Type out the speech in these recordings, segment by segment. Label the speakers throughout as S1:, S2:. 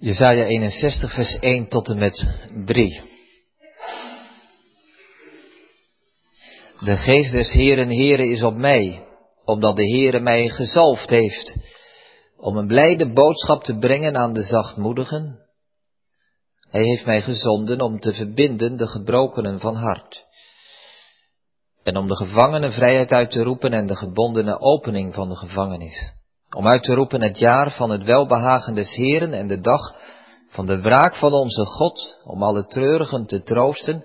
S1: Jesaja 61 vers 1 tot en met 3. De geest des Heeren Heere is op mij, omdat de Heere mij gezalfd heeft, om een blijde boodschap te brengen aan de zachtmoedigen. Hij heeft mij gezonden om te verbinden de gebrokenen van hart, en om de gevangenen vrijheid uit te roepen en de gebondene opening van de gevangenis om uit te roepen het jaar van het welbehagen des Heren en de dag van de wraak van onze God, om alle treurigen te troosten,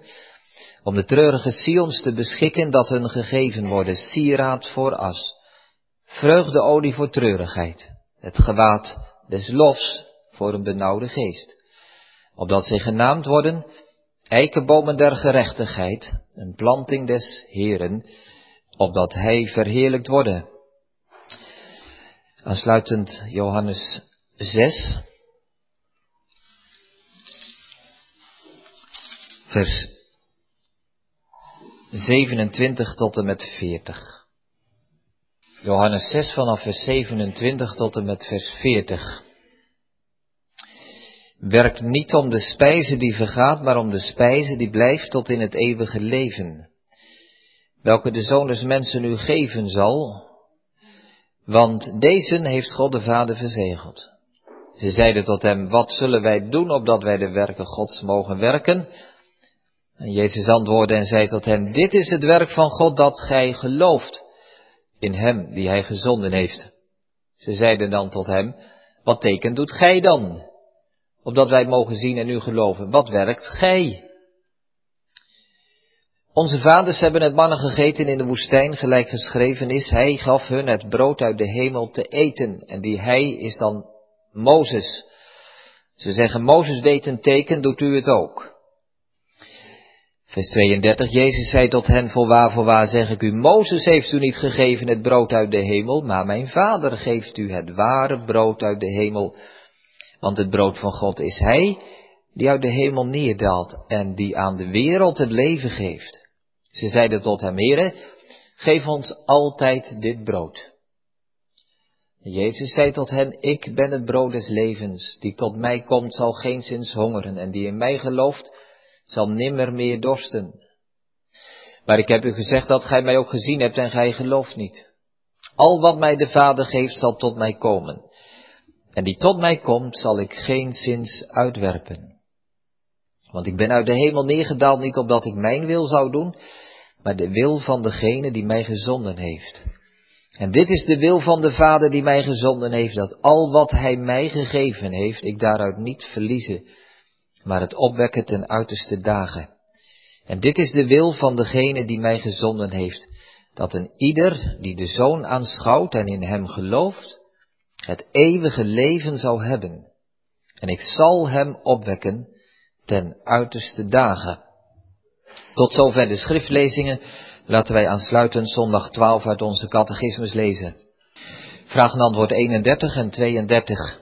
S1: om de treurige Sions te beschikken dat hun gegeven worden sieraad voor as, vreugdeolie voor treurigheid, het gewaad des lofs voor een benauwde geest, opdat zij genaamd worden eikenbomen der gerechtigheid, een planting des Heren, opdat hij verheerlijkt worden. Aansluitend Johannes 6, vers 27 tot en met 40. Johannes 6 vanaf vers 27 tot en met vers 40. Werk niet om de spijze die vergaat, maar om de spijze die blijft tot in het eeuwige leven, welke de Zoon des Mensen u geven zal, want deze heeft God de Vader verzegeld. Ze zeiden tot hem, wat zullen wij doen opdat wij de werken Gods mogen werken? En Jezus antwoordde en zei tot hen, dit is het werk van God dat gij gelooft in hem die hij gezonden heeft. Ze zeiden dan tot hem, wat teken doet gij dan? Opdat wij mogen zien en u geloven, wat werkt gij? Onze vaders hebben het mannen gegeten in de woestijn, gelijk geschreven is, hij gaf hun het brood uit de hemel te eten. En die hij is dan Mozes. Ze zeggen, Mozes deed een teken, doet u het ook. Vers 32, Jezus zei tot hen, voorwaar, voorwaar zeg ik u, Mozes heeft u niet gegeven het brood uit de hemel, maar mijn vader geeft u het ware brood uit de hemel. Want het brood van God is hij, die uit de hemel neerdaalt en die aan de wereld het leven geeft. Ze zeiden tot hem, Heere, geef ons altijd dit brood. Jezus zei tot hen, ik ben het brood des levens, die tot mij komt zal geen zins hongeren, en die in mij gelooft, zal nimmer meer dorsten. Maar ik heb u gezegd dat gij mij ook gezien hebt en gij gelooft niet. Al wat mij de Vader geeft zal tot mij komen. En die tot mij komt zal ik geen zins uitwerpen. Want ik ben uit de hemel neergedaald niet opdat ik mijn wil zou doen, maar de wil van degene die mij gezonden heeft. En dit is de wil van de Vader die mij gezonden heeft, dat al wat Hij mij gegeven heeft, ik daaruit niet verliezen, maar het opwekken ten uiterste dagen. En dit is de wil van degene die mij gezonden heeft, dat een ieder die de Zoon aanschouwt en in Hem gelooft, het eeuwige leven zou hebben. En ik zal Hem opwekken ten uiterste dagen. Tot zover de schriftlezingen. Laten wij aansluitend zondag 12 uit onze catechismus lezen. Vraag en antwoord 31 en 32.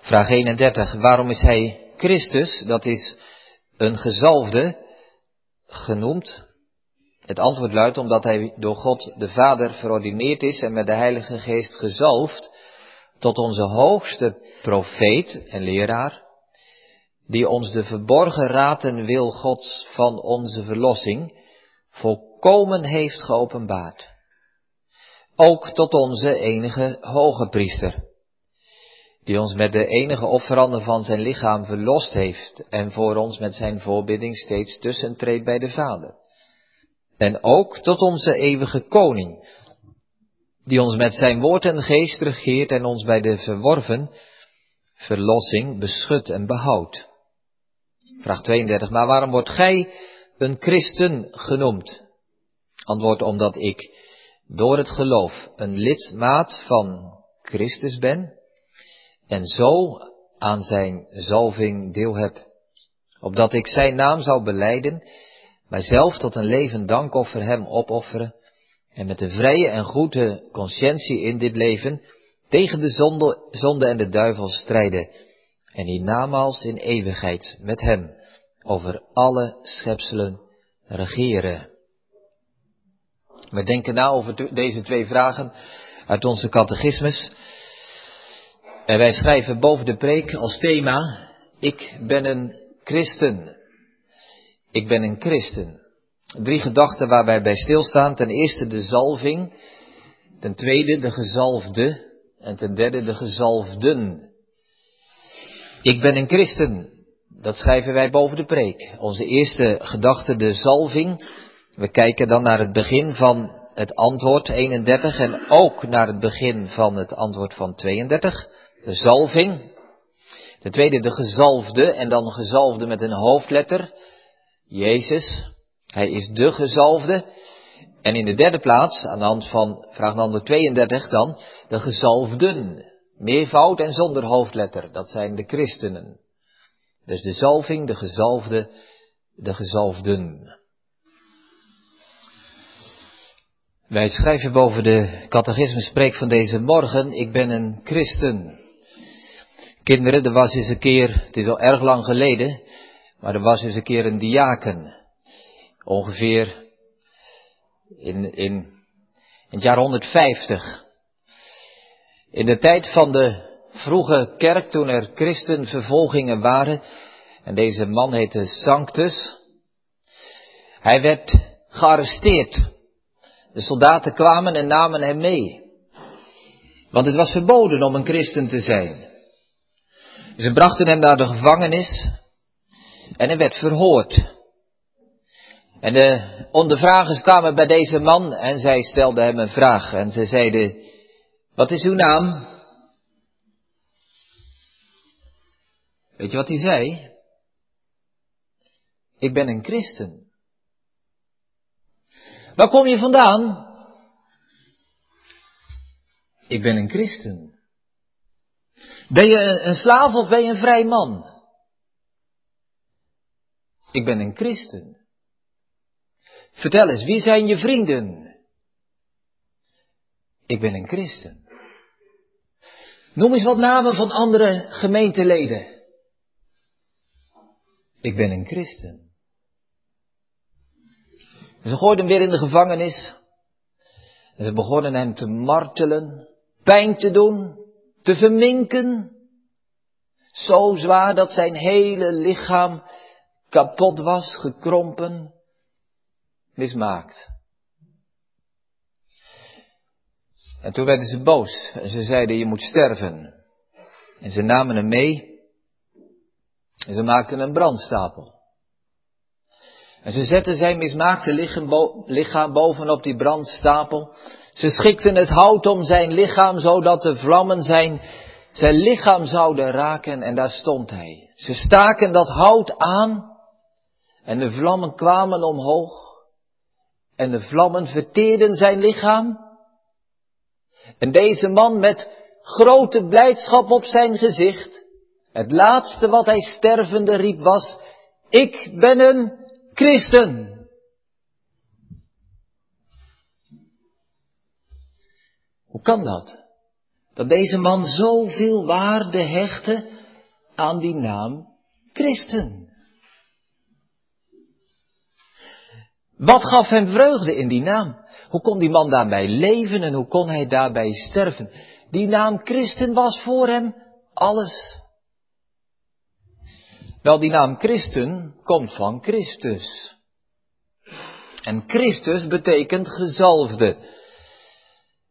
S1: Vraag 31. Waarom is hij Christus, dat is een gezalfde, genoemd? Het antwoord luidt omdat hij door God de Vader verordineerd is en met de Heilige Geest gezalfd tot onze hoogste profeet en leraar, die ons de verborgen raad en wil Gods van onze verlossing volkomen heeft geopenbaard. Ook tot onze enige hoge priester, die ons met de enige offerande van zijn lichaam verlost heeft en voor ons met zijn voorbidding steeds tussentreedt bij de Vader. En ook tot onze eeuwige koning, die ons met zijn woord en geest regeert en ons bij de verworven verlossing beschut en behoudt. Vraag 32. Maar waarom wordt gij een christen genoemd? Antwoord omdat ik door het geloof een lidmaat van Christus ben en zo aan zijn zalving deel heb. Opdat ik zijn naam zou beleiden, mijzelf tot een levend dankoffer hem opofferen en met een vrije en goede conscientie in dit leven tegen de zonde, zonde en de duivel strijden en hiernamaals in eeuwigheid met hem over alle schepselen regeren. We denken na over deze twee vragen uit onze catechismus. En wij schrijven boven de preek als thema, ik ben een christen. Ik ben een christen. Drie gedachten waar wij bij stilstaan. Ten eerste de zalving. Ten tweede de gezalfde. En ten derde de gezalfden. Ik ben een christen. Dat schrijven wij boven de preek. Onze eerste gedachte de zalving. We kijken dan naar het begin van het antwoord 31 en ook naar het begin van het antwoord van 32 de zalving. Ten tweede de gezalfde en dan gezalfde met een hoofdletter. Jezus. Hij is de gezalfde. En in de derde plaats, aan de hand van vraag nummer 32 dan, de gezalfden. Meervoud en zonder hoofdletter. Dat zijn de christenen. Dus de zalving, de gezalfde, de gezalfden. Wij schrijven boven de catechisme spreek van deze morgen, ik ben een christen. Kinderen, er was eens een keer, het is al erg lang geleden, maar er was eens een keer een diaken. Ongeveer in, in, in het jaar 150. In de tijd van de vroege kerk, toen er christenvervolgingen waren, en deze man heette Sanctus, hij werd gearresteerd. De soldaten kwamen en namen hem mee. Want het was verboden om een christen te zijn. Ze brachten hem naar de gevangenis en hij werd verhoord. En de ondervragers kwamen bij deze man en zij stelden hem een vraag. En ze zeiden, wat is uw naam? Weet je wat hij zei? Ik ben een christen. Waar kom je vandaan? Ik ben een christen. Ben je een slaaf of ben je een vrij man? Ik ben een christen. Vertel eens, wie zijn je vrienden? Ik ben een christen. Noem eens wat namen van andere gemeenteleden. Ik ben een christen. ze gooiden hem weer in de gevangenis. En ze begonnen hem te martelen, pijn te doen, te verminken. Zo zwaar dat zijn hele lichaam kapot was, gekrompen, mismaakt. En toen werden ze boos en ze zeiden je moet sterven. En ze namen hem mee en ze maakten een brandstapel. En ze zetten zijn mismaakte lichaam bovenop die brandstapel. Ze schikten het hout om zijn lichaam, zodat de vlammen zijn, zijn lichaam zouden raken, en daar stond hij. Ze staken dat hout aan, en de vlammen kwamen omhoog, en de vlammen verteerden zijn lichaam. En deze man met grote blijdschap op zijn gezicht, het laatste wat hij stervende riep was, ik ben een christen. Hoe kan dat? Dat deze man zoveel waarde hechtte aan die naam christen. Wat gaf hem vreugde in die naam? Hoe kon die man daarbij leven en hoe kon hij daarbij sterven? Die naam christen was voor hem alles. Wel, die naam christen komt van Christus. En Christus betekent gezalfde.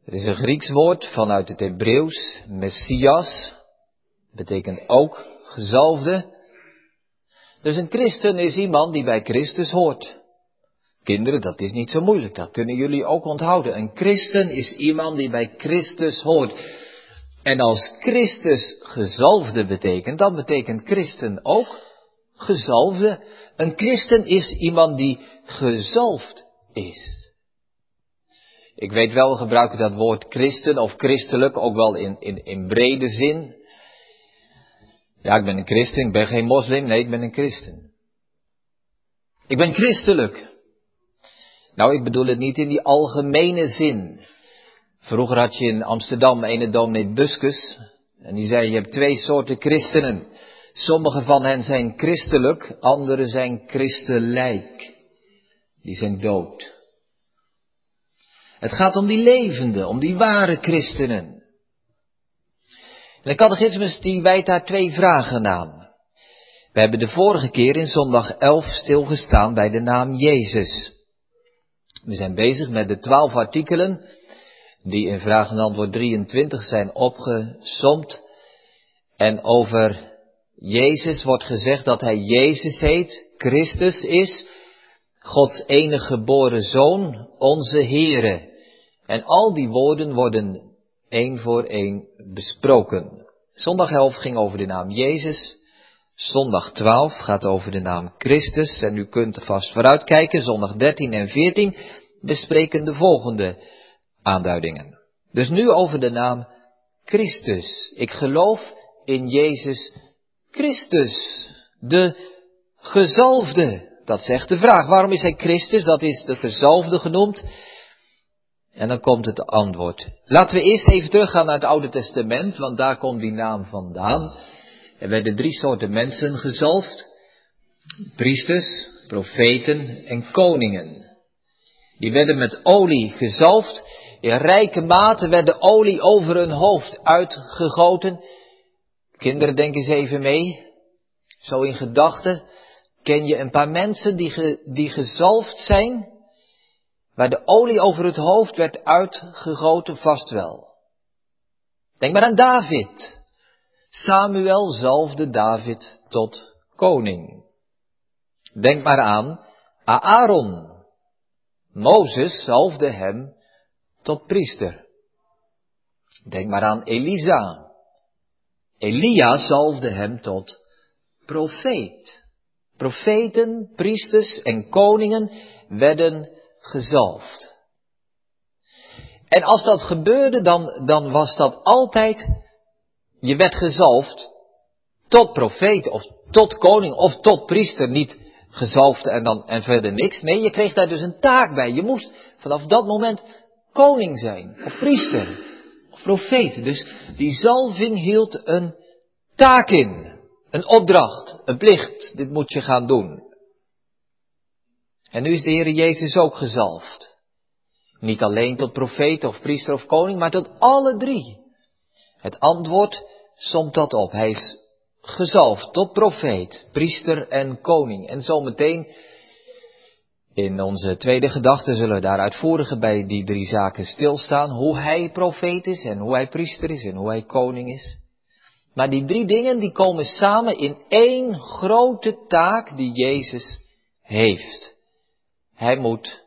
S1: Het is een Grieks woord vanuit het Hebreeuws. Messias betekent ook gezalfde. Dus een christen is iemand die bij Christus hoort. Kinderen, dat is niet zo moeilijk. Dat kunnen jullie ook onthouden. Een christen is iemand die bij Christus hoort. En als Christus gezalfde betekent, dan betekent christen ook gezalfde. Een christen is iemand die gezalfd is. Ik weet wel, we gebruiken dat woord christen of christelijk ook wel in, in, in brede zin. Ja, ik ben een christen, ik ben geen moslim, nee, ik ben een christen. Ik ben christelijk. Nou, ik bedoel het niet in die algemene zin. Vroeger had je in Amsterdam een dominee Buskus. En die zei, je hebt twee soorten christenen. Sommige van hen zijn christelijk, andere zijn christelijk. Die zijn dood. Het gaat om die levende, om die ware christenen. de catechismus die wijdt daar twee vragen aan. We hebben de vorige keer in zondag 11 stilgestaan bij de naam Jezus. We zijn bezig met de twaalf artikelen die in vraag en antwoord 23 zijn opgesomd. En over Jezus wordt gezegd dat hij Jezus heet, Christus is, Gods enige geboren Zoon, onze Heere. En al die woorden worden één voor één besproken. Zondag 11 ging over de naam Jezus. Zondag 12 gaat over de naam Christus. En u kunt er vast vooruitkijken. Zondag 13 en 14 bespreken de volgende aanduidingen. Dus nu over de naam Christus. Ik geloof in Jezus Christus, de gezalfde. Dat zegt de vraag. Waarom is hij Christus? Dat is de gezalfde genoemd. En dan komt het antwoord. Laten we eerst even teruggaan naar het Oude Testament, want daar komt die naam vandaan. Er werden drie soorten mensen gezalfd. Priesters, profeten en koningen. Die werden met olie gezalfd. In rijke mate werd de olie over hun hoofd uitgegoten. Kinderen, denk eens even mee. Zo in gedachten. Ken je een paar mensen die, die gezalfd zijn? Waar de olie over het hoofd werd uitgegoten, vast wel. Denk maar aan David. Samuel zalfde David tot koning. Denk maar aan Aaron. Mozes zalfde hem tot priester. Denk maar aan Elisa. Elia zalfde hem tot profeet. Profeten, priesters en koningen werden gezalfd. En als dat gebeurde, dan, dan was dat altijd, je werd gezalfd tot profeet of tot koning of tot priester, niet gezalfd en dan en verder niks. Nee, je kreeg daar dus een taak bij. Je moest vanaf dat moment koning zijn, of priester, of profeet. Dus die zalving hield een taak in, een opdracht, een plicht. Dit moet je gaan doen. En nu is de Heer Jezus ook gezalfd. Niet alleen tot profeet of priester of koning, maar tot alle drie. Het antwoord somt dat op. Hij is gezalfd tot profeet, priester en koning. En zometeen in onze tweede gedachte zullen we daar uitvoeriger bij die drie zaken stilstaan. Hoe hij profeet is en hoe hij priester is en hoe hij koning is. Maar die drie dingen die komen samen in één grote taak die Jezus heeft. Hij moet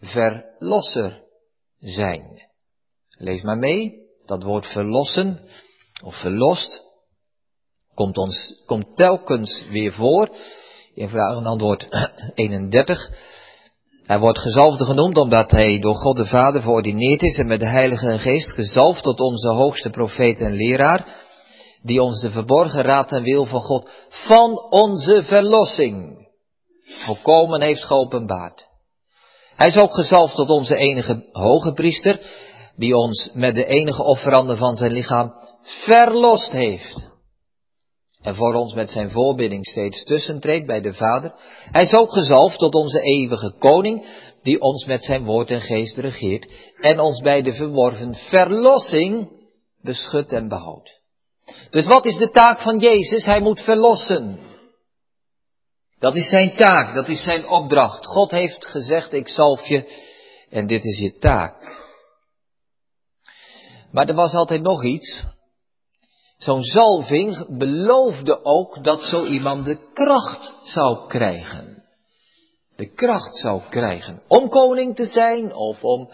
S1: verlosser zijn. Lees maar mee. Dat woord verlossen of verlost komt ons, komt telkens weer voor. In vraag en antwoord 31. Hij wordt gezalfde genoemd omdat hij door God de Vader verordineerd is en met de Heilige Geest gezalfd tot onze hoogste profeet en leraar, die ons de verborgen raad en wil van God van onze verlossing volkomen heeft geopenbaard. Hij is ook gezalfd tot onze enige hoge priester, die ons met de enige offerande van zijn lichaam verlost heeft. En voor ons met zijn voorbidding steeds tussentreedt bij de Vader. Hij is ook gezalfd tot onze eeuwige koning, die ons met zijn woord en geest regeert en ons bij de verworven verlossing beschut en behoudt. Dus wat is de taak van Jezus? Hij moet verlossen. Dat is zijn taak, dat is zijn opdracht. God heeft gezegd, ik zalf je en dit is je taak. Maar er was altijd nog iets. Zo'n zalving beloofde ook dat zo iemand de kracht zou krijgen. De kracht zou krijgen om koning te zijn of om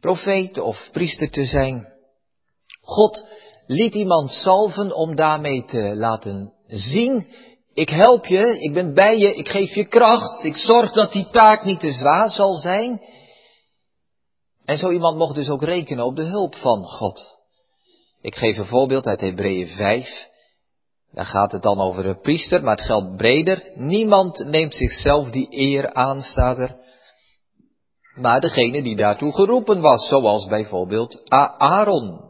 S1: profeet of priester te zijn. God liet iemand salven om daarmee te laten zien ik help je, ik ben bij je, ik geef je kracht, ik zorg dat die taak niet te zwaar zal zijn. En zo iemand mocht dus ook rekenen op de hulp van God. Ik geef een voorbeeld uit Hebreeën 5. Daar gaat het dan over een priester, maar het geldt breder. Niemand neemt zichzelf die eer aan, staat er. Maar degene die daartoe geroepen was, zoals bijvoorbeeld Aaron.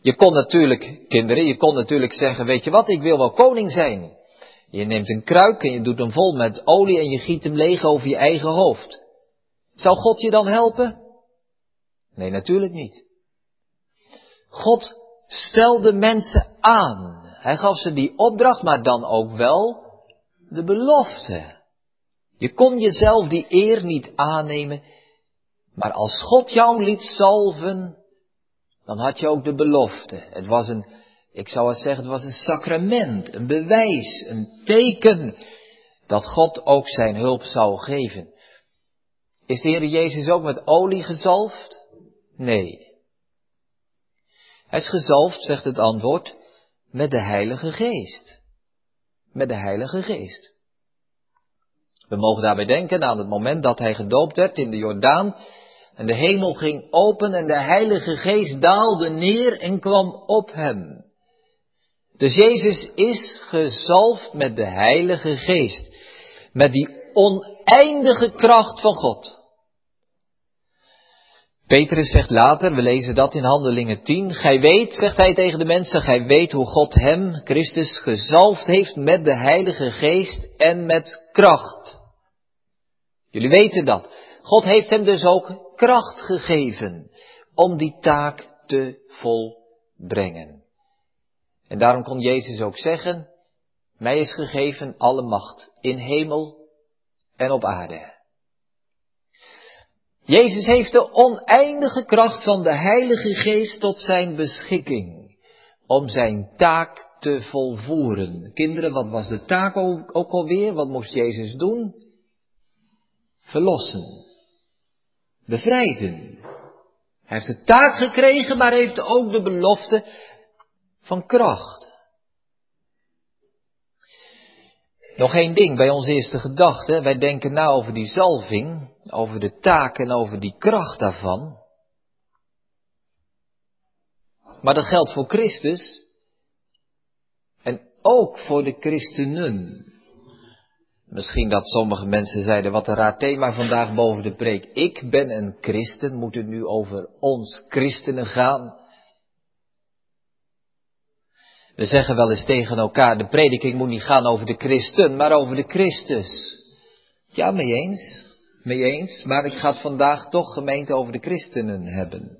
S1: Je kon natuurlijk, kinderen, je kon natuurlijk zeggen, weet je wat, ik wil wel koning zijn. Je neemt een kruik en je doet hem vol met olie en je giet hem leeg over je eigen hoofd. Zou God je dan helpen? Nee, natuurlijk niet. God stelde mensen aan. Hij gaf ze die opdracht, maar dan ook wel de belofte. Je kon jezelf die eer niet aannemen, maar als God jou liet salven, dan had je ook de belofte. Het was een, ik zou het zeggen, het was een sacrament, een bewijs, een teken dat God ook zijn hulp zou geven. Is de Heer Jezus ook met olie gezalfd? Nee. Hij is gezalfd, zegt het antwoord, met de Heilige Geest. Met de Heilige Geest. We mogen daarbij denken aan het moment dat hij gedoopt werd in de Jordaan. En de hemel ging open en de Heilige Geest daalde neer en kwam op hem. Dus Jezus is gezalfd met de Heilige Geest. Met die oneindige kracht van God. Petrus zegt later, we lezen dat in Handelingen 10, gij weet, zegt hij tegen de mensen, gij weet hoe God hem, Christus, gezalfd heeft met de Heilige Geest en met kracht. Jullie weten dat. God heeft hem dus ook kracht gegeven om die taak te volbrengen. En daarom kon Jezus ook zeggen, mij is gegeven alle macht in hemel en op aarde. Jezus heeft de oneindige kracht van de Heilige Geest tot zijn beschikking om zijn taak te volvoeren. Kinderen, wat was de taak ook, ook alweer? Wat moest Jezus doen? Verlossen. Bevrijden. Hij heeft de taak gekregen, maar heeft ook de belofte van kracht. Nog één ding bij onze eerste gedachte. Wij denken na over die zalving, over de taak en over die kracht daarvan. Maar dat geldt voor Christus en ook voor de christenen. Misschien dat sommige mensen zeiden, wat een raar thema vandaag boven de preek. Ik ben een christen, moet het nu over ons christenen gaan? We zeggen wel eens tegen elkaar, de prediking moet niet gaan over de christen, maar over de Christus. Ja, mee eens, mee eens, maar ik ga het vandaag toch gemeente over de christenen hebben.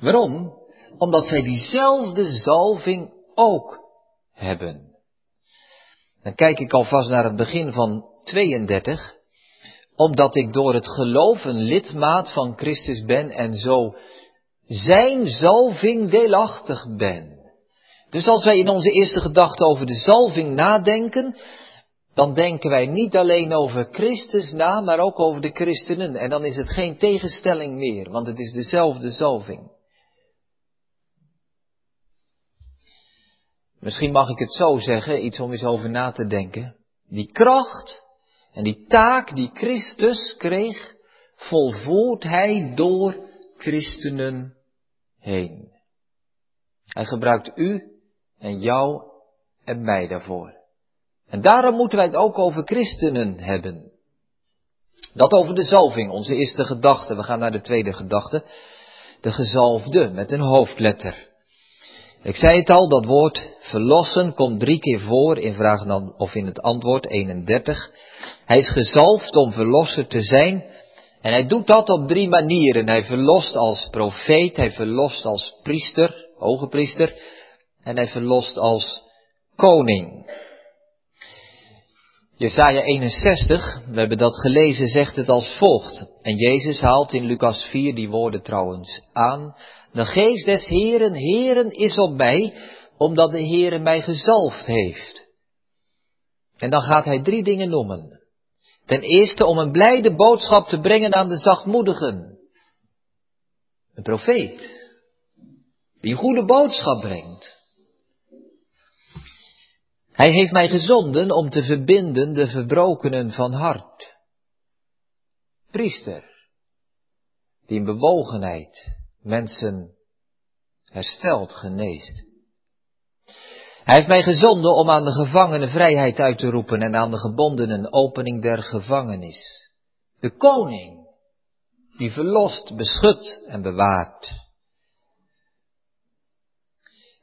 S1: Waarom? Omdat zij diezelfde zalving ook hebben. Dan kijk ik alvast naar het begin van 32. Omdat ik door het geloof een lidmaat van Christus ben en zo zijn zalving deelachtig ben. Dus als wij in onze eerste gedachte over de zalving nadenken, dan denken wij niet alleen over Christus na, maar ook over de christenen. En dan is het geen tegenstelling meer, want het is dezelfde zalving. Misschien mag ik het zo zeggen, iets om eens over na te denken. Die kracht en die taak die Christus kreeg, volvoert hij door christenen heen. Hij gebruikt u en jou en mij daarvoor. En daarom moeten wij het ook over christenen hebben. Dat over de zalving, onze eerste gedachte. We gaan naar de tweede gedachte. De gezalfde met een hoofdletter. Ik zei het al, dat woord verlossen komt drie keer voor in vraag of in het antwoord 31. Hij is gezalfd om verlosser te zijn. En hij doet dat op drie manieren. Hij verlost als profeet, hij verlost als priester, hoge priester, en hij verlost als koning. Jesaja 61, we hebben dat gelezen, zegt het als volgt. En Jezus haalt in Lucas 4 die woorden trouwens aan. De geest des Heren, Heren is op mij, omdat de Heere mij gezalfd heeft. En dan gaat hij drie dingen noemen. Ten eerste om een blijde boodschap te brengen aan de zachtmoedigen. Een profeet. Die goede boodschap brengt. Hij heeft mij gezonden om te verbinden de verbrokenen van hart. Priester. Die in bewogenheid mensen herstelt, geneest. Hij heeft mij gezonden om aan de gevangenen vrijheid uit te roepen en aan de gebondenen opening der gevangenis. De koning, die verlost, beschut en bewaart.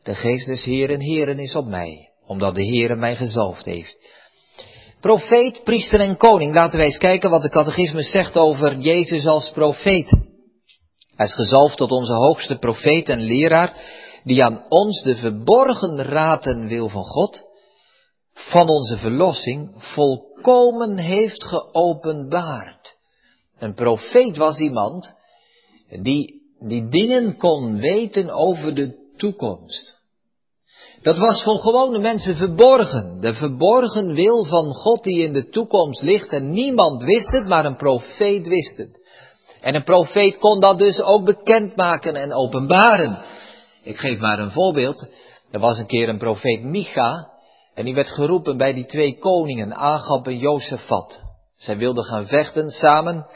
S1: De geest des Heeren, Heeren is op mij, omdat de Heere mij gezalfd heeft. Profeet, priester en koning. Laten wij eens kijken wat de catechismus zegt over Jezus als profeet. Hij is gezalfd tot onze hoogste profeet en leraar, die aan ons de verborgen raten wil van God, van onze verlossing, volkomen heeft geopenbaard. Een profeet was iemand die, die dingen kon weten over de toekomst. Dat was voor gewone mensen verborgen. De verborgen wil van God die in de toekomst ligt en niemand wist het, maar een profeet wist het. En een profeet kon dat dus ook bekendmaken en openbaren. Ik geef maar een voorbeeld. Er was een keer een profeet Micha en die werd geroepen bij die twee koningen, Agab en Jozefat. Zij wilden gaan vechten samen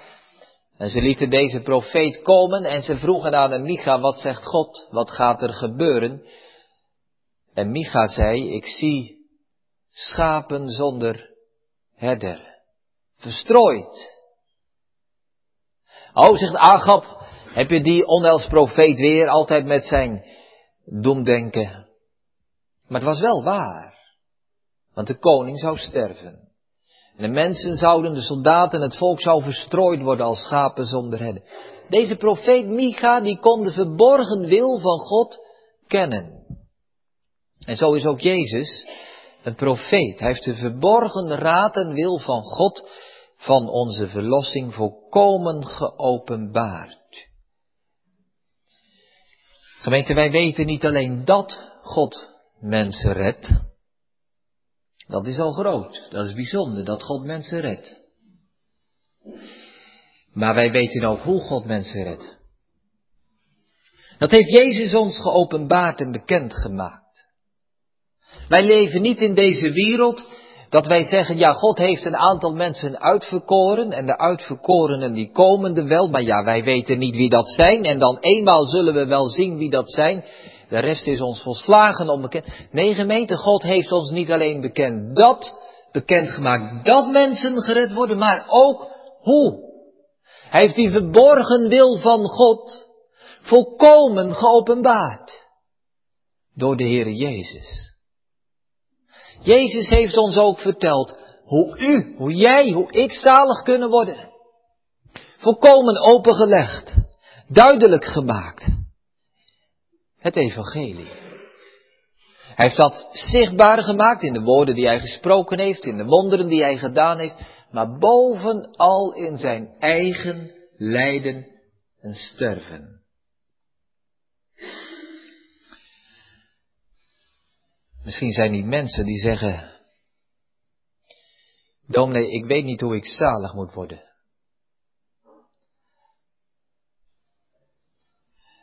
S1: en ze lieten deze profeet komen en ze vroegen aan hem, Micha, wat zegt God? Wat gaat er gebeuren? En Micha zei, ik zie schapen zonder herder, verstrooid. Oh, zegt Agab, heb je die onheilsprofeet weer altijd met zijn doemdenken? Maar het was wel waar, want de koning zou sterven. En de mensen zouden, de soldaten, het volk zou verstrooid worden als schapen zonder herder. Deze profeet Micha, die kon de verborgen wil van God kennen. En zo is ook Jezus een profeet. Hij heeft de verborgen raad en wil van God van onze verlossing volkomen geopenbaard. Gemeente, wij weten niet alleen dat God mensen redt. Dat is al groot, dat is bijzonder, dat God mensen redt. Maar wij weten ook hoe God mensen redt. Dat heeft Jezus ons geopenbaard en bekend gemaakt. Wij leven niet in deze wereld dat wij zeggen, ja, God heeft een aantal mensen uitverkoren en de uitverkorenen die komen er wel, maar ja, wij weten niet wie dat zijn en dan eenmaal zullen we wel zien wie dat zijn. De rest is ons volslagen onbekend. Nee, gemeente, God heeft ons niet alleen bekend dat, bekendgemaakt dat mensen gered worden, maar ook hoe. Hij heeft die verborgen wil van God volkomen geopenbaard door de Heer Jezus. Jezus heeft ons ook verteld hoe u, hoe jij, hoe ik zalig kunnen worden. Volkomen opengelegd, duidelijk gemaakt. Het evangelie. Hij heeft dat zichtbaar gemaakt in de woorden die hij gesproken heeft, in de wonderen die hij gedaan heeft, maar bovenal in zijn eigen lijden en sterven. Misschien zijn die mensen die zeggen, dominee, ik weet niet hoe ik zalig moet worden.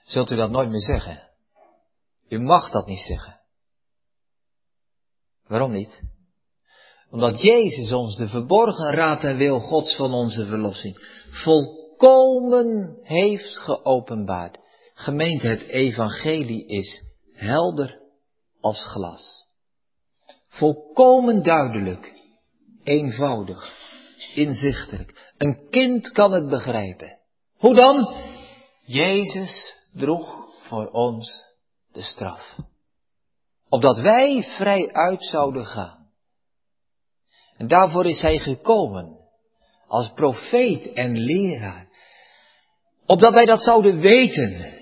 S1: Zult u dat nooit meer zeggen? U mag dat niet zeggen. Waarom niet? Omdat Jezus ons de verborgen raad en wil Gods van onze verlossing volkomen heeft geopenbaard. Gemeente, het evangelie is helder als glas. Volkomen duidelijk, eenvoudig, inzichtelijk. Een kind kan het begrijpen. Hoe dan? Jezus droeg voor ons de straf. Opdat wij vrij uit zouden gaan. En daarvoor is hij gekomen. Als profeet en leraar. Opdat wij dat zouden weten.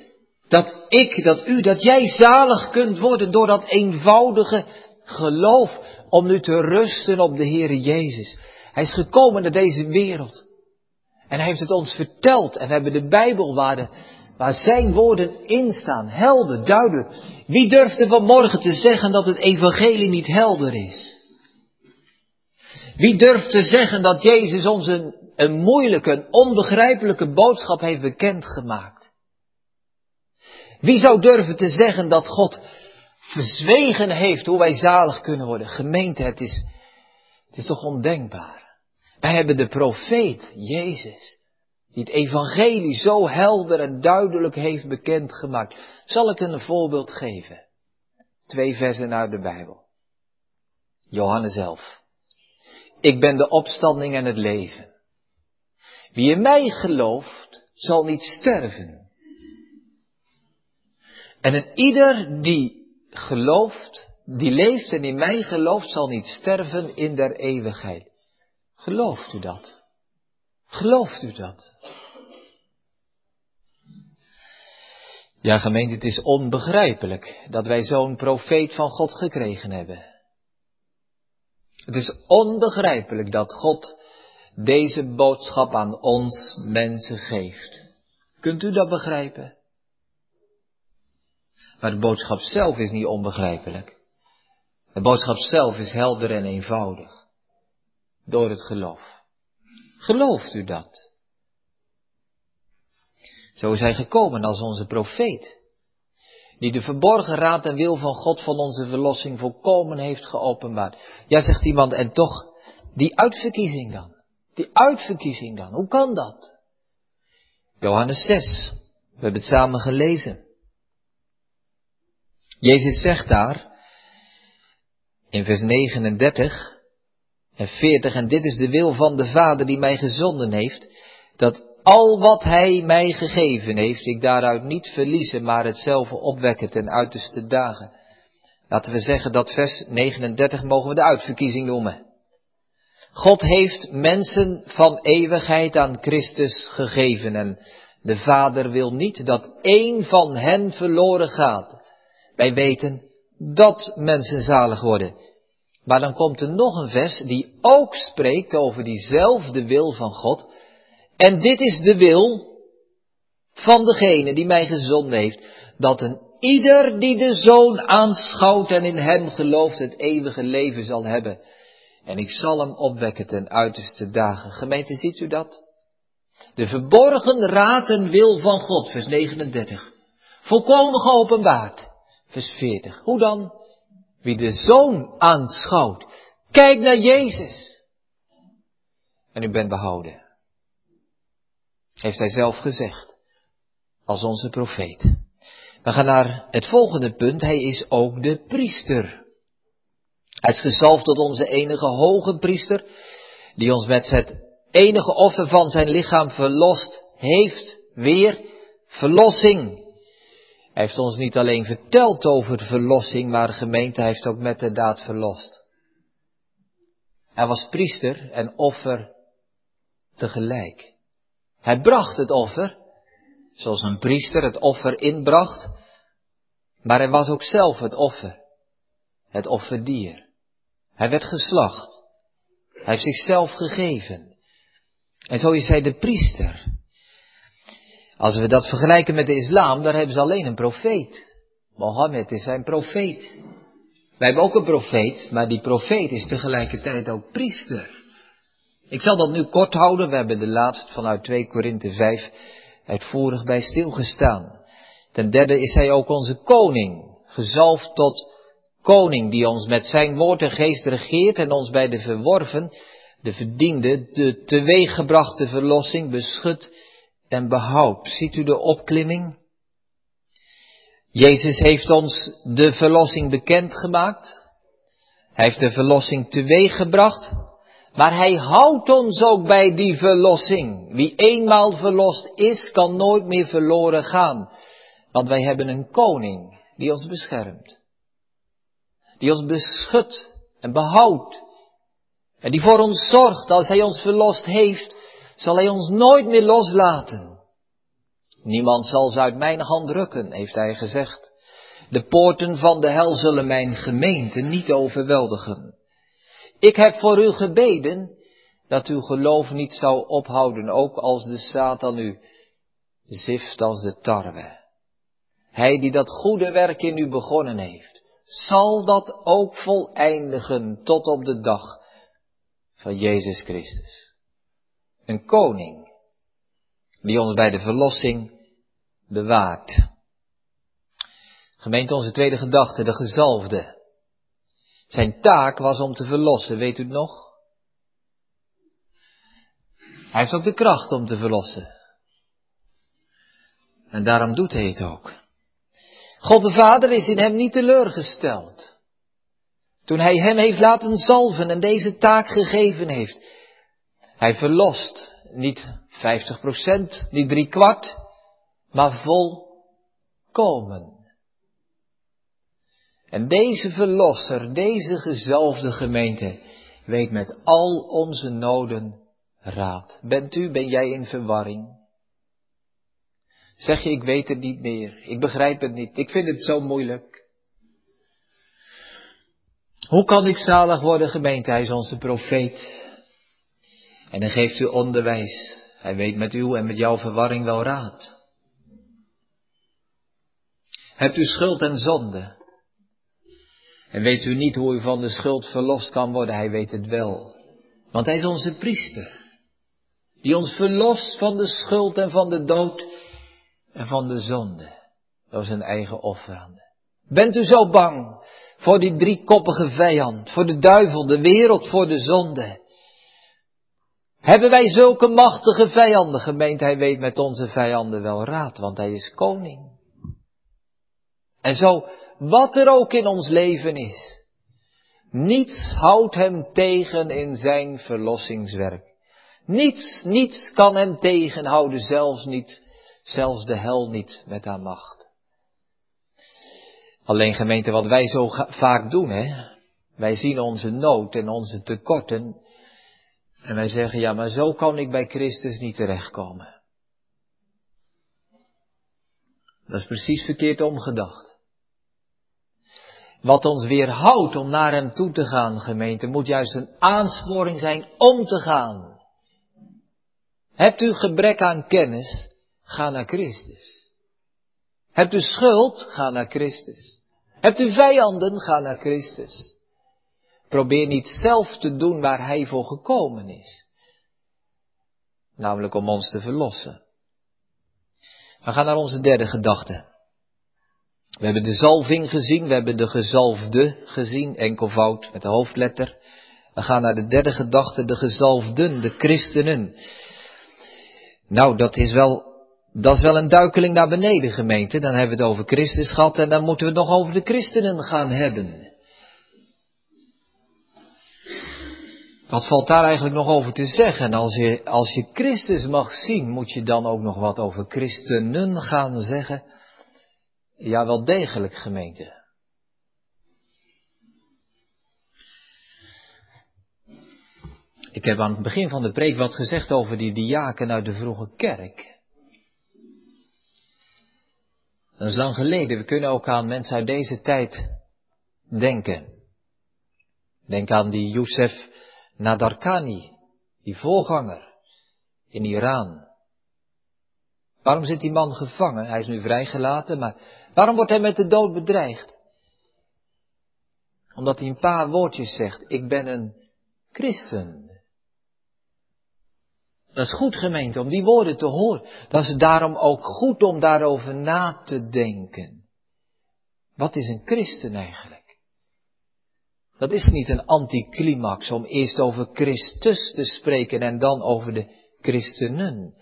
S1: Dat ik, dat u, dat jij zalig kunt worden door dat eenvoudige geloof om nu te rusten op de Heere Jezus. Hij is gekomen naar deze wereld. En hij heeft het ons verteld. En we hebben de Bijbel waar, waar zijn woorden in staan. Helder, duidelijk. Wie durfde vanmorgen te zeggen dat het evangelie niet helder is? Wie durft te zeggen dat Jezus ons een, een moeilijke, een onbegrijpelijke boodschap heeft bekendgemaakt? Wie zou durven te zeggen dat God verzwegen heeft hoe wij zalig kunnen worden? Gemeente, het is, het is toch ondenkbaar. Wij hebben de profeet, Jezus, die het evangelie zo helder en duidelijk heeft bekendgemaakt. Zal ik een voorbeeld geven? Twee versen uit de Bijbel. Johannes 11. Ik ben de opstanding en het leven. Wie in mij gelooft, zal niet sterven, en een ieder die gelooft, die leeft en in mij gelooft, zal niet sterven in der eeuwigheid. Gelooft u dat? Gelooft u dat? Ja, gemeente, het is onbegrijpelijk dat wij zo'n profeet van God gekregen hebben. Het is onbegrijpelijk dat God deze boodschap aan ons mensen geeft. Kunt u dat begrijpen? Maar de boodschap zelf is niet onbegrijpelijk. De boodschap zelf is helder en eenvoudig. Door het geloof. Gelooft u dat? Zo is hij gekomen als onze profeet. Die de verborgen raad en wil van God van onze verlossing volkomen heeft geopenbaard. Ja, zegt iemand, en toch die uitverkiezing dan. Die uitverkiezing dan. Hoe kan dat? Johannes 6. We hebben het samen gelezen. Jezus zegt daar in vers 39 en 40, en dit is de wil van de Vader die mij gezonden heeft, dat al wat Hij mij gegeven heeft, ik daaruit niet verliezen, maar hetzelfde opwekken ten uiterste dagen. Laten we zeggen dat vers 39 mogen we de uitverkiezing noemen. God heeft mensen van eeuwigheid aan Christus gegeven en de Vader wil niet dat één van hen verloren gaat. Wij weten dat mensen zalig worden. Maar dan komt er nog een vers die ook spreekt over diezelfde wil van God. En dit is de wil van degene die mij gezonden heeft, dat een ieder die de Zoon aanschouwt en in hem gelooft het eeuwige leven zal hebben. En ik zal hem opwekken ten uiterste dagen. Gemeente, ziet u dat? De verborgen raad en wil van God, vers 39. Volkomen geopenbaard, vers 40. Hoe dan? Wie de Zoon aanschouwt. Kijk naar Jezus. En u bent behouden. Heeft hij zelf gezegd. Als onze profeet. We gaan naar het volgende punt. Hij is ook de priester. Hij is gezalfd tot onze enige hoge priester, die ons met het enige offer van zijn lichaam verlost heeft, weer verlossing. Hij heeft ons niet alleen verteld over verlossing, maar de gemeente heeft ook met de daad verlost. Hij was priester en offer tegelijk. Hij bracht het offer, zoals een priester het offer inbracht, maar hij was ook zelf het offer, het offerdier. Hij werd geslacht. Hij heeft zichzelf gegeven. En zo is hij de priester. Als we dat vergelijken met de islam, daar hebben ze alleen een profeet. Mohammed is zijn profeet. Wij hebben ook een profeet, maar die profeet is tegelijkertijd ook priester. Ik zal dat nu kort houden. We hebben de laatst vanuit 2 Korinthe 5 uitvoerig bij stilgestaan. Ten derde is hij ook onze koning, gezalfd tot koning die ons met zijn woord en geest regeert en ons bij de verworven, de verdiende, de teweeggebrachte verlossing beschut en behoudt. Ziet u de opklimming? Jezus heeft ons de verlossing bekendgemaakt. Hij heeft de verlossing teweeggebracht. Maar hij houdt ons ook bij die verlossing. Wie eenmaal verlost is, kan nooit meer verloren gaan. Want wij hebben een koning die ons beschermt die ons beschut en behoudt. En die voor ons zorgt als hij ons verlost heeft, zal hij ons nooit meer loslaten. Niemand zal ze uit mijn hand rukken, heeft hij gezegd. De poorten van de hel zullen mijn gemeente niet overweldigen. Ik heb voor u gebeden dat uw geloof niet zou ophouden, ook als de Satan u zift als de tarwe. Hij die dat goede werk in u begonnen heeft, zal dat ook voleindigen tot op de dag van Jezus Christus. Een koning die ons bij de verlossing bewaart. Gemeente onze tweede gedachte, de gezalfde. Zijn taak was om te verlossen, weet u het nog? Hij heeft ook de kracht om te verlossen. En daarom doet hij het ook. God de Vader is in hem niet teleurgesteld. Toen hij hem heeft laten zalven en deze taak gegeven heeft. Hij verlost niet 50 procent, niet drie kwart, maar volkomen. En deze verlosser, deze gezalfde gemeente, weet met al onze noden raad. Bent u, ben jij in verwarring? Zeg je, ik weet het niet meer. Ik begrijp het niet. Ik vind het zo moeilijk. Hoe kan ik zalig worden, gemeente? Hij is onze profeet. En hij geeft u onderwijs. Hij weet met uw en met jouw verwarring wel raad. Hebt u schuld en zonde? En weet u niet hoe u van de schuld verlost kan worden? Hij weet het wel. Want hij is onze priester. Die ons verlost van de schuld en van de dood en van de zonde. Door zijn eigen offerande. Bent u zo bang voor die driekoppige vijand, voor de duivel, de wereld, voor de zonde? Hebben wij zulke machtige vijanden, gemeend? Hij weet met onze vijanden wel raad, want hij is koning. En zo, wat er ook in ons leven is, niets houdt hem tegen in zijn verlossingswerk. Niets, niets kan hem tegenhouden, zelfs niet, zelfs de hel niet met haar macht. Alleen gemeente, wat wij zo vaak doen, hè. Wij zien onze nood en onze tekorten. En wij zeggen, ja, maar zo kan ik bij Christus niet terechtkomen. Dat is precies verkeerd omgedacht. Wat ons weerhoudt om naar Hem toe te gaan, gemeente, moet juist een aansporing zijn om te gaan. Hebt u gebrek aan kennis? Ga naar Christus. Hebt u schuld? Ga naar Christus. Hebt u vijanden? Ga naar Christus. Probeer niet zelf te doen waar Hij voor gekomen is. Namelijk om ons te verlossen. We gaan naar onze derde gedachte. We hebben de zalving gezien, we hebben de gezalfde gezien, enkelvoud met de hoofdletter. We gaan naar de derde gedachte, de gezalfden, de christenen. Nou, dat is wel, dat is wel een duikeling naar beneden, gemeente. Dan hebben we het over Christus gehad en dan moeten we het nog over de christenen gaan hebben. Wat valt daar eigenlijk nog over te zeggen? Als je, als je Christus mag zien, moet je dan ook nog wat over christenen gaan zeggen? Ja, wel degelijk, gemeente. Ik heb aan het begin van de preek wat gezegd over die diaken uit de vroege kerk. Dat is lang geleden. We kunnen ook aan mensen uit deze tijd denken. Denk aan die Youssef Nadarkani, die voorganger in Iran. Waarom zit die man gevangen? Hij is nu vrijgelaten, maar waarom wordt hij met de dood bedreigd? Omdat hij een paar woordjes zegt. Ik ben een christen. Dat is goed gemeente om die woorden te horen. Dat is daarom ook goed om daarover na te denken. Wat is een christen eigenlijk? Dat is niet een anticlimax om eerst over Christus te spreken en dan over de christenen.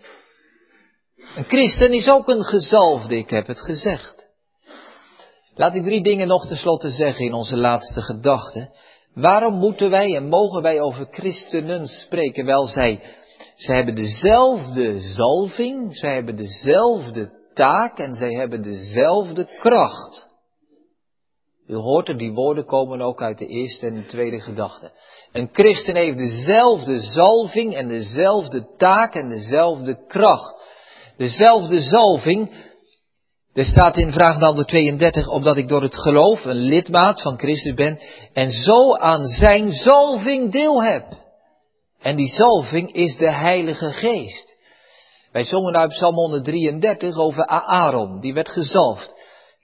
S1: Een christen is ook een gezalfde, ik heb het gezegd. Laat ik drie dingen nog tenslotte zeggen in onze laatste gedachte. Waarom moeten wij en mogen wij over christenen spreken? Wel, zij, zij hebben dezelfde zalving, zij hebben dezelfde taak en zij hebben dezelfde kracht. U hoort er, die woorden komen ook uit de eerste en de tweede gedachte. Een christen heeft dezelfde zalving en dezelfde taak en dezelfde kracht. Dezelfde zalving. Er staat in vraag 32, opdat ik door het geloof een lidmaat van Christus ben en zo aan zijn zalving deel heb. En die zalving is de Heilige Geest. Wij zongen uit Psalm 133 over Aaron, die werd gezalfd.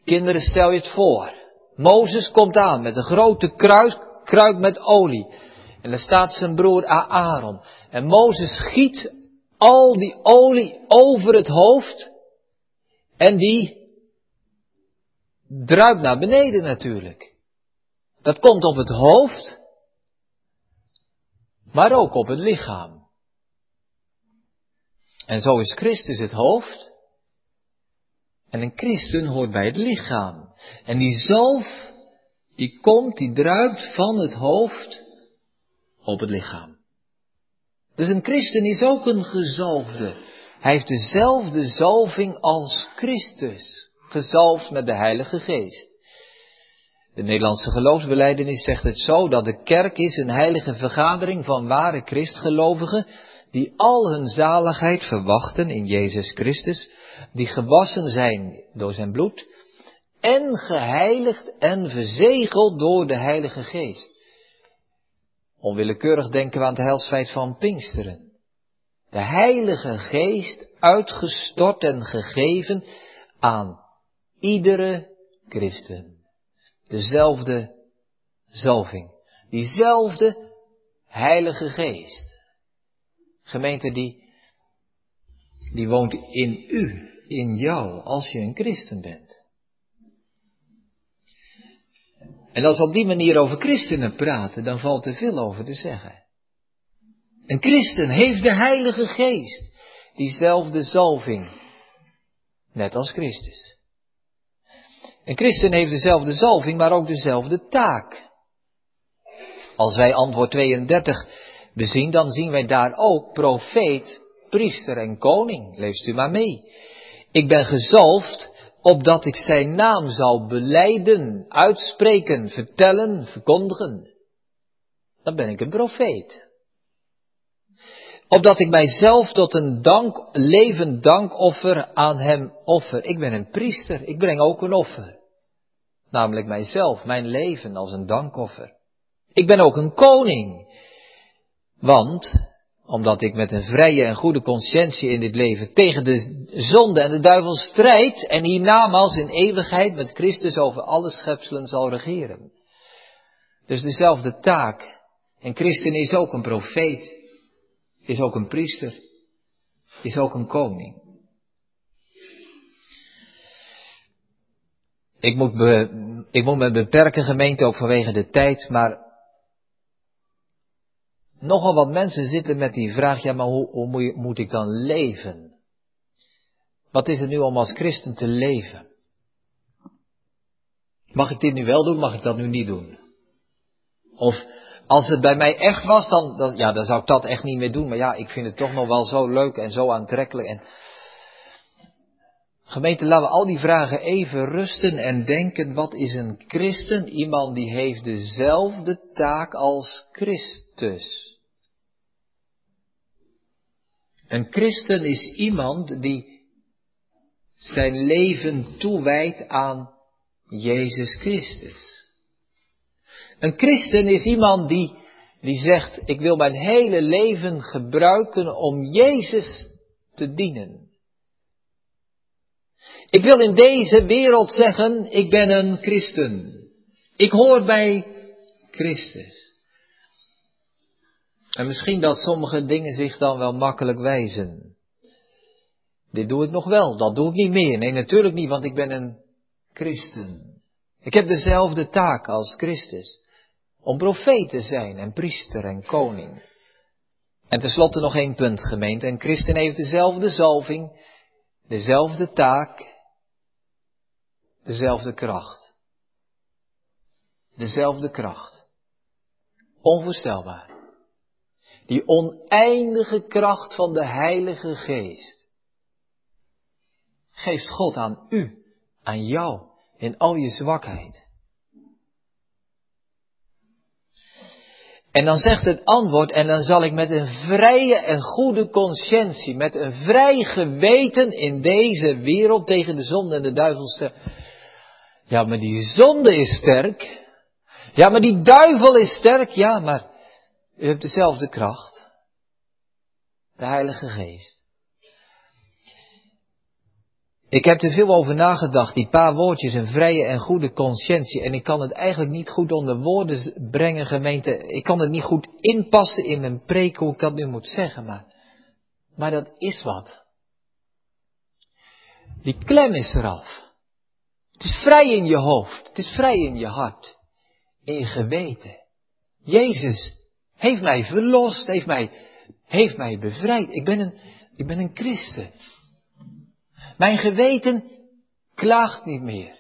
S1: Kinderen, stel je het voor. Mozes komt aan met een grote kruid, kruid met olie. En daar staat zijn broer Aaron. En Mozes giet al die olie over het hoofd. En die druipt naar beneden natuurlijk. Dat komt op het hoofd, maar ook op het lichaam. En zo is Christus het hoofd. En een christen hoort bij het lichaam. En die zalf, die komt, die druipt van het hoofd op het lichaam. Dus een christen is ook een gezalfde. Hij heeft dezelfde zalving als Christus, gezalfd met de Heilige Geest. De Nederlandse geloofsbeleidenis zegt het zo dat de kerk is een heilige vergadering van ware christgelovigen die al hun zaligheid verwachten in Jezus Christus die gewassen zijn door zijn bloed en geheiligd en verzegeld door de Heilige Geest. Onwillekeurig denken we aan het heilsfeit van Pinksteren. De Heilige Geest uitgestort en gegeven aan iedere christen. Dezelfde zalving. Diezelfde Heilige Geest. Gemeente die, die woont in u, in jou, als je een christen bent. En als we op die manier over christenen praten, dan valt er veel over te zeggen. Een christen heeft de Heilige Geest, diezelfde zalving, net als Christus. Een christen heeft dezelfde zalving, maar ook dezelfde taak. Als wij antwoord 32 bezien, dan zien wij daar ook profeet, priester en koning. Leest u maar mee. Ik ben gezalfd opdat ik zijn naam zal beleiden, uitspreken, vertellen, verkondigen. Dan ben ik een profeet. Opdat ik mijzelf tot een dank, levend dankoffer aan hem offer. Ik ben een priester, ik breng ook een offer. Namelijk mijzelf, mijn leven als een dankoffer. Ik ben ook een koning. Want, omdat ik met een vrije en goede conscientie in dit leven tegen de zonde en de duivel strijd en hiernamaals in eeuwigheid met Christus over alle schepselen zal regeren. Dus dezelfde taak. En Christen is ook een profeet, is ook een priester, is ook een koning. Ik moet, be, ik moet me beperken gemeente ook vanwege de tijd, maar Nogal wat mensen zitten met die vraag, ja maar hoe, moet ik dan leven? Wat is het nu om als christen te leven? Mag ik dit nu wel doen, mag ik dat nu niet doen? Of als het bij mij echt was, dan, dan, ja, dan zou ik dat echt niet meer doen. Maar ja, ik vind het toch nog wel zo leuk en zo aantrekkelijk. En... Gemeente, laten we al die vragen even rusten en denken, wat is een christen? Iemand die heeft dezelfde taak als Christus. Een christen is iemand die zijn leven toewijdt aan Jezus Christus. Een christen is iemand die, die zegt, ik wil mijn hele leven gebruiken om Jezus te dienen. Ik wil in deze wereld zeggen, ik ben een christen. Ik hoor bij Christus. En misschien dat sommige dingen zich dan wel makkelijk wijzen. Dit doe ik nog wel, dat doe ik niet meer. Nee, natuurlijk niet, want ik ben een christen. Ik heb dezelfde taak als Christus. Om profeet te zijn en priester en koning. En tenslotte nog één punt, gemeente. Een christen heeft dezelfde zalving, dezelfde taak, dezelfde kracht. Dezelfde kracht. Onvoorstelbaar. Die oneindige kracht van de Heilige Geest. Geeft God aan u, aan jou, in al je zwakheid. En dan zegt het antwoord, en dan zal ik met een vrije en goede conscientie, met een vrij geweten in deze wereld tegen de zonde en de duivel zeggen, ja, maar die zonde is sterk. Ja, maar die duivel is sterk. Ja, maar u hebt dezelfde kracht. De Heilige Geest. Ik heb er veel over nagedacht, die paar woordjes, een vrije en goede conscientie. En ik kan het eigenlijk niet goed onder woorden brengen, gemeente. Ik kan het niet goed inpassen in mijn preek, hoe ik dat nu moet zeggen. Maar, maar dat is wat. Die klem is eraf. Het is vrij in je hoofd. Het is vrij in je hart. In je geweten. Jezus heeft mij verlost, heeft mij, heeft mij bevrijd. Ik ben een, ik ben een christen. Mijn geweten klaagt niet meer.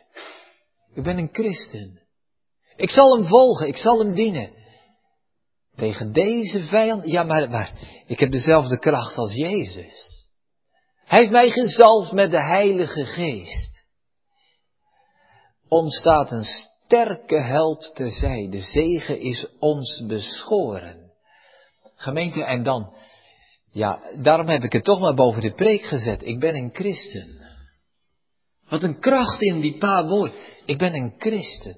S1: Ik ben een christen. Ik zal hem volgen, ik zal hem dienen. Tegen deze vijand, ja maar, maar, ik heb dezelfde kracht als Jezus. Hij heeft mij gezalfd met de Heilige Geest. Ontstaat een sterke held te zijn. De zegen is ons beschoren. Gemeente, en dan, ja, daarom heb ik het toch maar boven de preek gezet. Ik ben een christen. Wat een kracht in die paar woorden. Ik ben een christen.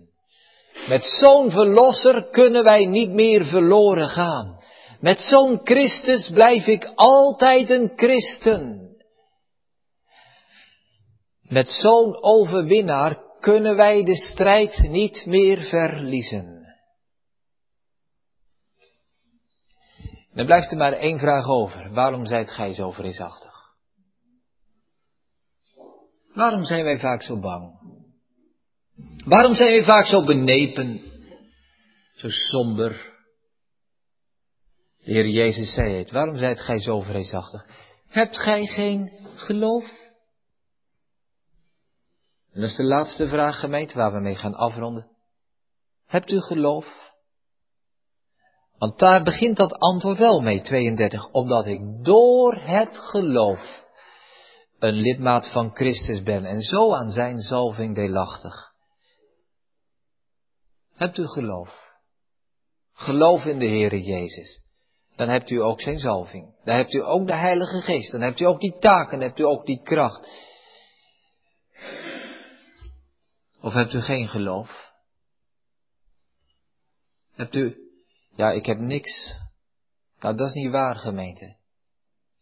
S1: Met zo'n verlosser kunnen wij niet meer verloren gaan. Met zo'n Christus blijf ik altijd een christen. Met zo'n overwinnaar kunnen wij de strijd niet meer verliezen. Dan blijft er maar één vraag over. Waarom zijt gij zo vreesachtig? Waarom zijn wij vaak zo bang? Waarom zijn wij vaak zo benepen, zo somber? De Heer Jezus zei het, waarom zijt gij zo vreesachtig? Hebt gij geen geloof? En dat is de laatste vraag, gemeente, waar we mee gaan afronden. Hebt u geloof? Want daar begint dat antwoord wel mee, 32. Omdat ik door het geloof een lidmaat van Christus ben en zo aan zijn zalving deelachtig. Hebt u geloof? Geloof in de Heere Jezus. Dan hebt u ook zijn zalving. Dan hebt u ook de Heilige Geest. Dan hebt u ook die taken, dan hebt u ook die kracht. Of hebt u geen geloof? Hebt u, ja, ik heb niks. Nou, dat is niet waar, gemeente.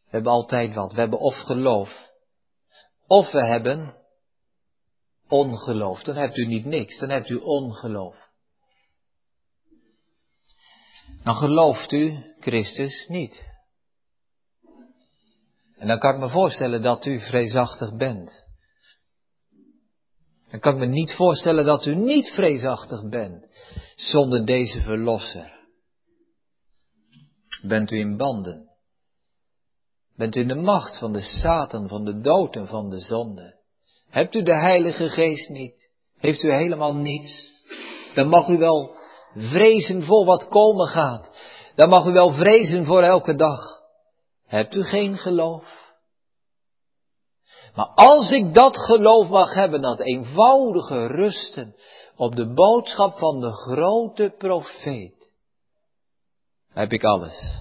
S1: We hebben altijd wat. We hebben of geloof, of we hebben ongeloof. Dan hebt u niet niks, dan hebt u ongeloof. Dan gelooft u Christus niet. En dan kan ik me voorstellen dat u vreesachtig bent. Dan kan ik me niet voorstellen dat u niet vreesachtig bent zonder deze verlosser. Bent u in banden? Bent u in de macht van de Satan, van de dood en van de zonde? Hebt u de Heilige Geest niet? Heeft u helemaal niets? Dan mag u wel vrezen voor wat komen gaat. Dan mag u wel vrezen voor elke dag. Hebt u geen geloof? Maar als ik dat geloof mag hebben, dat eenvoudige rusten op de boodschap van de grote profeet, heb ik alles.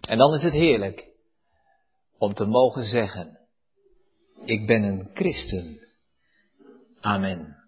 S1: En dan is het heerlijk om te mogen zeggen, ik ben een christen. Amen.